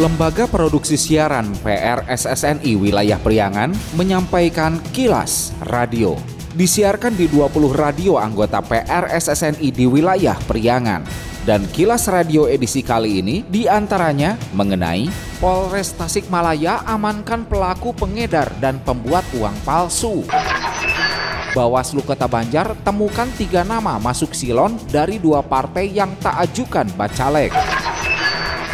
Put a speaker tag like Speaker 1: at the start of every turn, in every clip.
Speaker 1: Lembaga Produksi Siaran PRSSNI Wilayah Priangan menyampaikan kilas radio. Disiarkan di 20 radio anggota PRSSNI di wilayah Priangan. Dan kilas radio edisi kali ini di antaranya mengenai Polres Tasikmalaya amankan pelaku pengedar dan pembuat uang palsu. Bawaslu Kota Banjar temukan tiga nama masuk silon dari dua partai yang tak ajukan bacalek.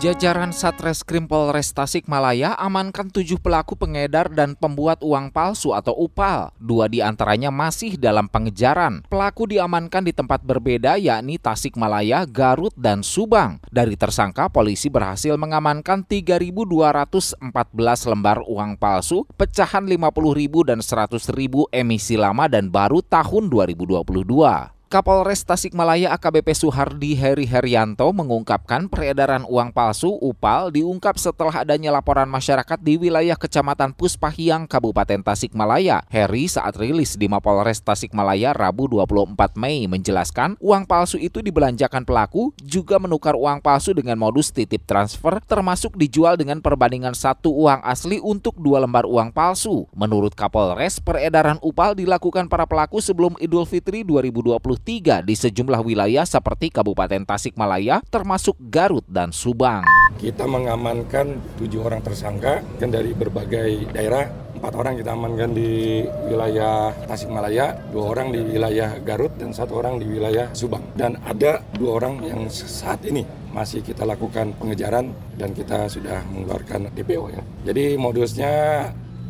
Speaker 1: Jajaran Satreskrim Polres Tasikmalaya amankan tujuh pelaku pengedar dan pembuat uang palsu atau UPAL. Dua di antaranya masih dalam pengejaran. Pelaku diamankan di tempat berbeda yakni Tasikmalaya, Garut, dan Subang. Dari tersangka, polisi berhasil mengamankan 3.214 lembar uang palsu, pecahan 50.000 dan 100.000 emisi lama dan baru tahun 2022. Kapolres Tasikmalaya AKBP Suhardi Heri Herianto mengungkapkan peredaran uang palsu UPAL diungkap setelah adanya laporan masyarakat di wilayah Kecamatan Puspahiang, Kabupaten Tasikmalaya. Heri saat rilis di Mapolres Tasikmalaya Rabu 24 Mei menjelaskan uang palsu itu dibelanjakan pelaku juga menukar uang palsu dengan modus titip transfer termasuk dijual dengan perbandingan satu uang asli untuk dua lembar uang palsu. Menurut Kapolres, peredaran UPAL dilakukan para pelaku sebelum Idul Fitri 2020 di sejumlah wilayah seperti Kabupaten Tasikmalaya termasuk Garut dan Subang.
Speaker 2: Kita mengamankan tujuh orang tersangka kan dari berbagai daerah. Empat orang kita amankan di wilayah Tasikmalaya, dua orang di wilayah Garut, dan satu orang di wilayah Subang. Dan ada dua orang yang saat ini masih kita lakukan pengejaran dan kita sudah mengeluarkan DPO ya. Jadi modusnya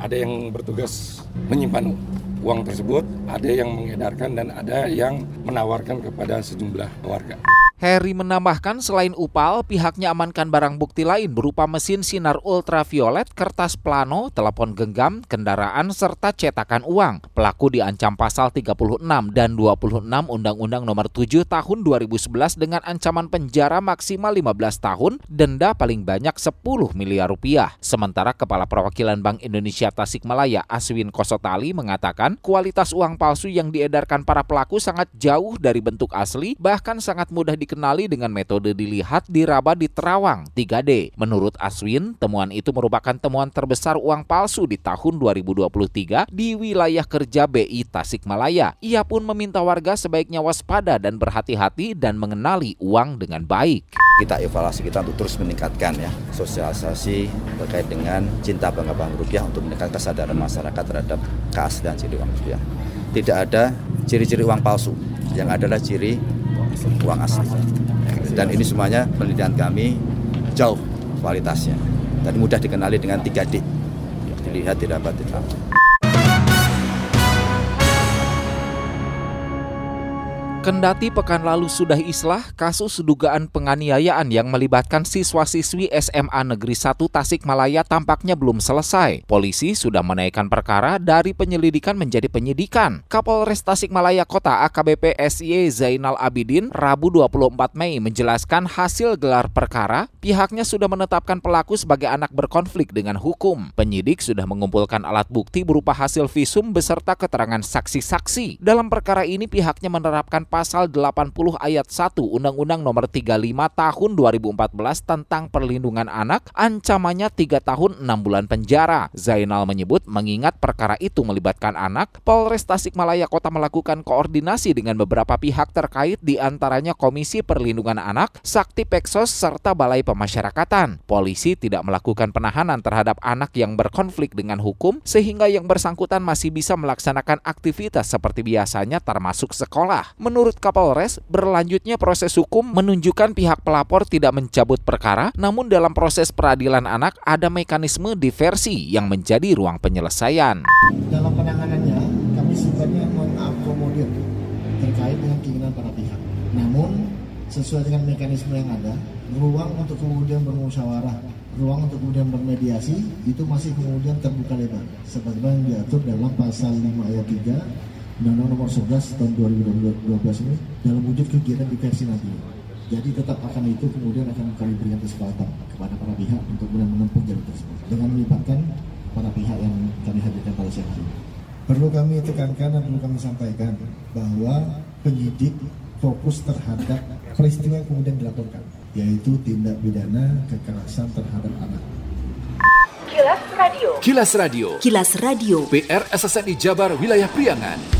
Speaker 2: ada yang bertugas menyimpan uang tersebut, ada yang mengedarkan dan ada yang menawarkan kepada sejumlah warga.
Speaker 1: Heri menambahkan selain UPAL, pihaknya amankan barang bukti lain berupa mesin sinar ultraviolet, kertas plano, telepon genggam, kendaraan, serta cetakan uang. Pelaku diancam pasal 36 dan 26 Undang-Undang Nomor 7 Tahun 2011 dengan ancaman penjara maksimal 15 tahun, denda paling banyak 10 miliar rupiah. Sementara Kepala Perwakilan Bank Indonesia Tasikmalaya Aswin Kosotali mengatakan kualitas uang palsu yang diedarkan para pelaku sangat jauh dari bentuk asli, bahkan sangat mudah di dikenali dengan metode dilihat, diraba di terawang 3D. Menurut Aswin, temuan itu merupakan temuan terbesar uang palsu di tahun 2023 di wilayah kerja BI Tasikmalaya. Ia pun meminta warga sebaiknya waspada dan berhati-hati dan mengenali uang dengan baik.
Speaker 3: Kita evaluasi kita untuk terus meningkatkan ya sosialisasi terkait dengan cinta bangga bank rupiah untuk meningkatkan kesadaran masyarakat terhadap keaslian ciri uang rupiah. Tidak ada ciri-ciri uang palsu, yang adalah ciri uang asli. Dan ini semuanya penelitian kami jauh kualitasnya dan mudah dikenali dengan 3D. Dilihat, didapat, ditahu.
Speaker 1: Kendati pekan lalu sudah islah kasus dugaan penganiayaan yang melibatkan siswa-siswi SMA Negeri 1 Tasikmalaya tampaknya belum selesai. Polisi sudah menaikkan perkara dari penyelidikan menjadi penyidikan. Kapolres Tasikmalaya Kota AKBP SY Zainal Abidin Rabu 24 Mei menjelaskan hasil gelar perkara, pihaknya sudah menetapkan pelaku sebagai anak berkonflik dengan hukum. Penyidik sudah mengumpulkan alat bukti berupa hasil visum beserta keterangan saksi-saksi. Dalam perkara ini pihaknya menerapkan pasal 80 ayat 1 Undang-Undang Nomor 35 Tahun 2014 tentang Perlindungan Anak ancamannya 3 tahun 6 bulan penjara. Zainal menyebut mengingat perkara itu melibatkan anak, Polres Tasikmalaya Kota melakukan koordinasi dengan beberapa pihak terkait di antaranya Komisi Perlindungan Anak, Sakti Peksos serta Balai Pemasyarakatan. Polisi tidak melakukan penahanan terhadap anak yang berkonflik dengan hukum sehingga yang bersangkutan masih bisa melaksanakan aktivitas seperti biasanya termasuk sekolah. Menurut Menurut Kapolres, berlanjutnya proses hukum menunjukkan pihak pelapor tidak mencabut perkara, namun dalam proses peradilan anak ada mekanisme diversi yang menjadi ruang penyelesaian.
Speaker 4: Dalam penanganannya, kami sifatnya mengakomodir terkait dengan keinginan para pihak. Namun, sesuai dengan mekanisme yang ada, ruang untuk kemudian bermusyawarah, ruang untuk kemudian bermediasi, itu masih kemudian terbuka lebar. Sebagaimana diatur dalam pasal 5 ayat 3 Undang-Undang Nomor 11 tahun 2012 ini dalam wujud kegiatan diversi nanti. Jadi tetap akan itu kemudian akan kami berikan kesempatan kepada para pihak untuk kemudian menempuh jalur tersebut dengan melibatkan para pihak yang kami hadirkan pada siang hari. Perlu kami tekankan dan perlu kami sampaikan bahwa penyidik fokus terhadap peristiwa yang kemudian dilaporkan, yaitu tindak pidana kekerasan terhadap anak.
Speaker 5: Kilas Radio.
Speaker 6: Kilas Radio.
Speaker 7: Kilas Radio.
Speaker 6: PR SSNI Jabar Wilayah Priangan.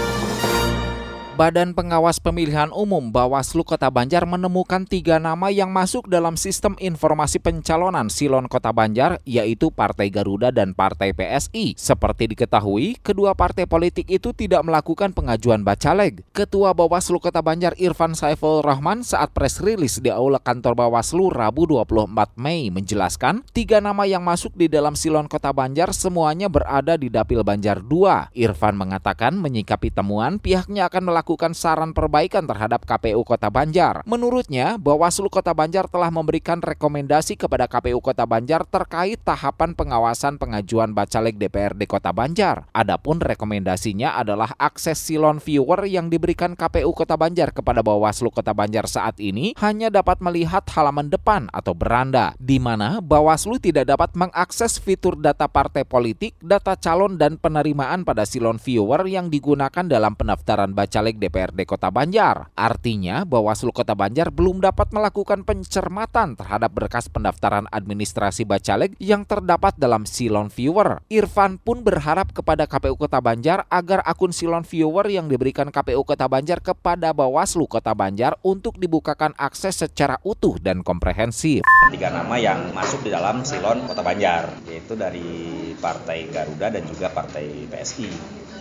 Speaker 1: Badan Pengawas Pemilihan Umum Bawaslu Kota Banjar menemukan tiga nama yang masuk dalam sistem informasi pencalonan Silon Kota Banjar, yaitu Partai Garuda dan Partai PSI. Seperti diketahui, kedua partai politik itu tidak melakukan pengajuan bacaleg. Ketua Bawaslu Kota Banjar Irfan Saiful Rahman saat press rilis di Aula Kantor Bawaslu Rabu 24 Mei menjelaskan, tiga nama yang masuk di dalam Silon Kota Banjar semuanya berada di Dapil Banjar 2. Irfan mengatakan menyikapi temuan, pihaknya akan melakukan melakukan saran perbaikan terhadap KPU Kota Banjar. Menurutnya, Bawaslu Kota Banjar telah memberikan rekomendasi kepada KPU Kota Banjar terkait tahapan pengawasan pengajuan Bacaleg DPRD Kota Banjar. Adapun rekomendasinya adalah akses silon viewer yang diberikan KPU Kota Banjar kepada Bawaslu Kota Banjar saat ini hanya dapat melihat halaman depan atau beranda, di mana Bawaslu tidak dapat mengakses fitur data partai politik, data calon dan penerimaan pada silon viewer yang digunakan dalam pendaftaran Bacaleg DPRD Kota Banjar. Artinya, Bawaslu Kota Banjar belum dapat melakukan pencermatan terhadap berkas pendaftaran administrasi Bacaleg yang terdapat dalam Silon Viewer. Irfan pun berharap kepada KPU Kota Banjar agar akun Silon Viewer yang diberikan KPU Kota Banjar kepada Bawaslu Kota Banjar untuk dibukakan akses secara utuh dan komprehensif.
Speaker 8: Tiga nama yang masuk di dalam Silon Kota Banjar, yaitu dari Partai Garuda dan juga Partai PSI.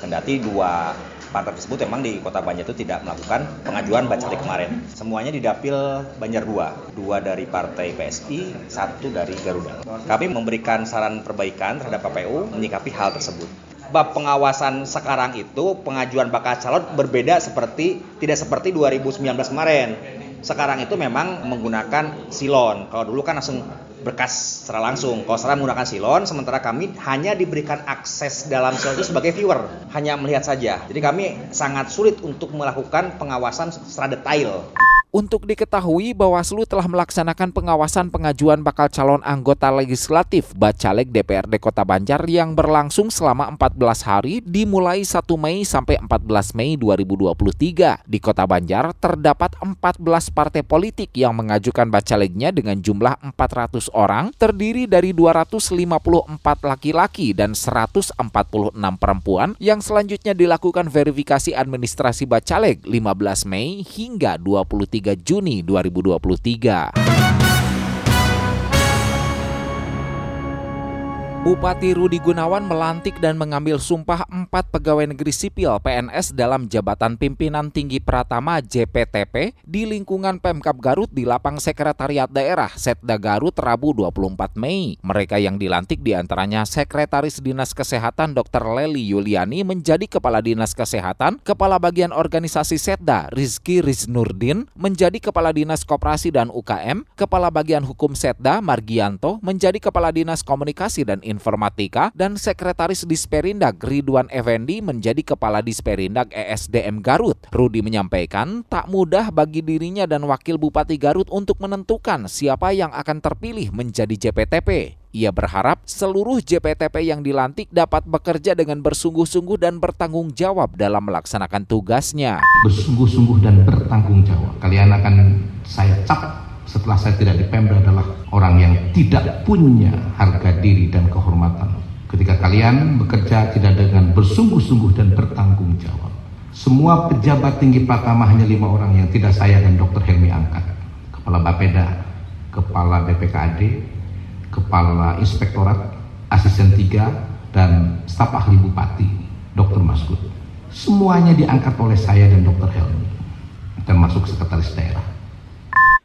Speaker 8: Kendati dua partai tersebut memang di Kota Banjar itu tidak melakukan pengajuan bacalek kemarin. Semuanya di Dapil Banjar 2, dua dari Partai PSI, satu dari Garuda. Kami memberikan saran perbaikan terhadap KPU menyikapi hal tersebut. Bab pengawasan sekarang itu pengajuan bakal calon berbeda seperti tidak seperti 2019 kemarin. Sekarang itu memang menggunakan silon. Kalau dulu kan langsung berkas secara langsung. Kalau sekarang menggunakan silon, sementara kami hanya diberikan akses dalam silon itu sebagai viewer, hanya melihat saja. Jadi kami sangat sulit untuk melakukan pengawasan secara detail.
Speaker 1: Untuk diketahui, Bawaslu telah melaksanakan pengawasan pengajuan bakal calon anggota legislatif Bacaleg DPRD Kota Banjar yang berlangsung selama 14 hari dimulai 1 Mei sampai 14 Mei 2023. Di Kota Banjar terdapat 14 partai politik yang mengajukan bacalegnya dengan jumlah 400 orang, terdiri dari 254 laki-laki dan 146 perempuan yang selanjutnya dilakukan verifikasi administrasi bacaleg 15 Mei hingga 23 Juni 2023. Bupati Rudi Gunawan melantik dan mengambil sumpah empat pegawai negeri sipil PNS dalam jabatan pimpinan tinggi Pratama JPTP di lingkungan Pemkap Garut di lapang Sekretariat Daerah Setda Garut Rabu 24 Mei. Mereka yang dilantik di antaranya Sekretaris Dinas Kesehatan Dr. Leli Yuliani menjadi Kepala Dinas Kesehatan, Kepala Bagian Organisasi Setda Rizky Riznurdin menjadi Kepala Dinas Koperasi dan UKM, Kepala Bagian Hukum Setda Margianto menjadi Kepala Dinas Komunikasi dan Informatika dan Sekretaris Disperindag Ridwan Effendi menjadi Kepala Disperindag ESDM Garut. Rudi menyampaikan tak mudah bagi dirinya dan Wakil Bupati Garut untuk menentukan siapa yang akan terpilih menjadi JPTP. Ia berharap seluruh JPTP yang dilantik dapat bekerja dengan bersungguh-sungguh dan bertanggung jawab dalam melaksanakan tugasnya.
Speaker 9: Bersungguh-sungguh dan bertanggung jawab. Kalian akan saya cap setelah saya tidak di Pemda adalah orang yang tidak punya harga diri dan kehormatan. Ketika kalian bekerja tidak dengan bersungguh-sungguh dan bertanggung jawab. Semua pejabat tinggi Pratama hanya lima orang yang tidak saya dan Dr. Helmi angkat. Kepala Bapeda, Kepala BPKAD, Kepala Inspektorat, Asisten 3, dan staf ahli Bupati, Dr. Maskud. Semuanya diangkat oleh saya dan Dr. Helmi, termasuk Sekretaris Daerah.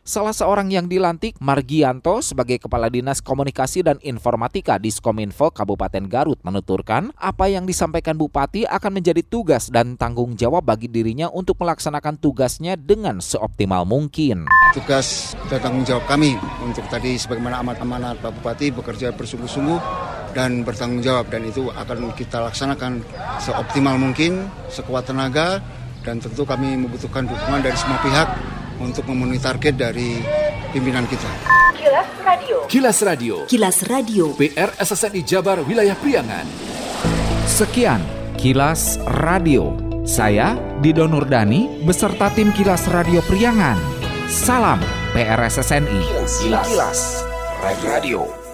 Speaker 1: Salah seorang yang dilantik, Margianto, sebagai Kepala Dinas Komunikasi dan Informatika Diskominfo Kabupaten Garut menuturkan apa yang disampaikan Bupati akan menjadi tugas dan tanggung jawab bagi dirinya untuk melaksanakan tugasnya dengan seoptimal mungkin.
Speaker 7: Tugas dan tanggung jawab kami untuk tadi sebagaimana amat amanat Pak Bupati bekerja bersungguh-sungguh dan bertanggung jawab dan itu akan kita laksanakan seoptimal mungkin, sekuat tenaga dan tentu kami membutuhkan dukungan dari semua pihak untuk memenuhi target dari pimpinan kita.
Speaker 5: Kilas Radio.
Speaker 6: Kilas Radio.
Speaker 10: Kilas Radio.
Speaker 6: PR SSNI Jabar Wilayah Priangan.
Speaker 1: Sekian Kilas Radio. Saya Dido Nurdani beserta tim Kilas Radio Priangan. Salam PRSSNI. Kilas, Kilas Radio.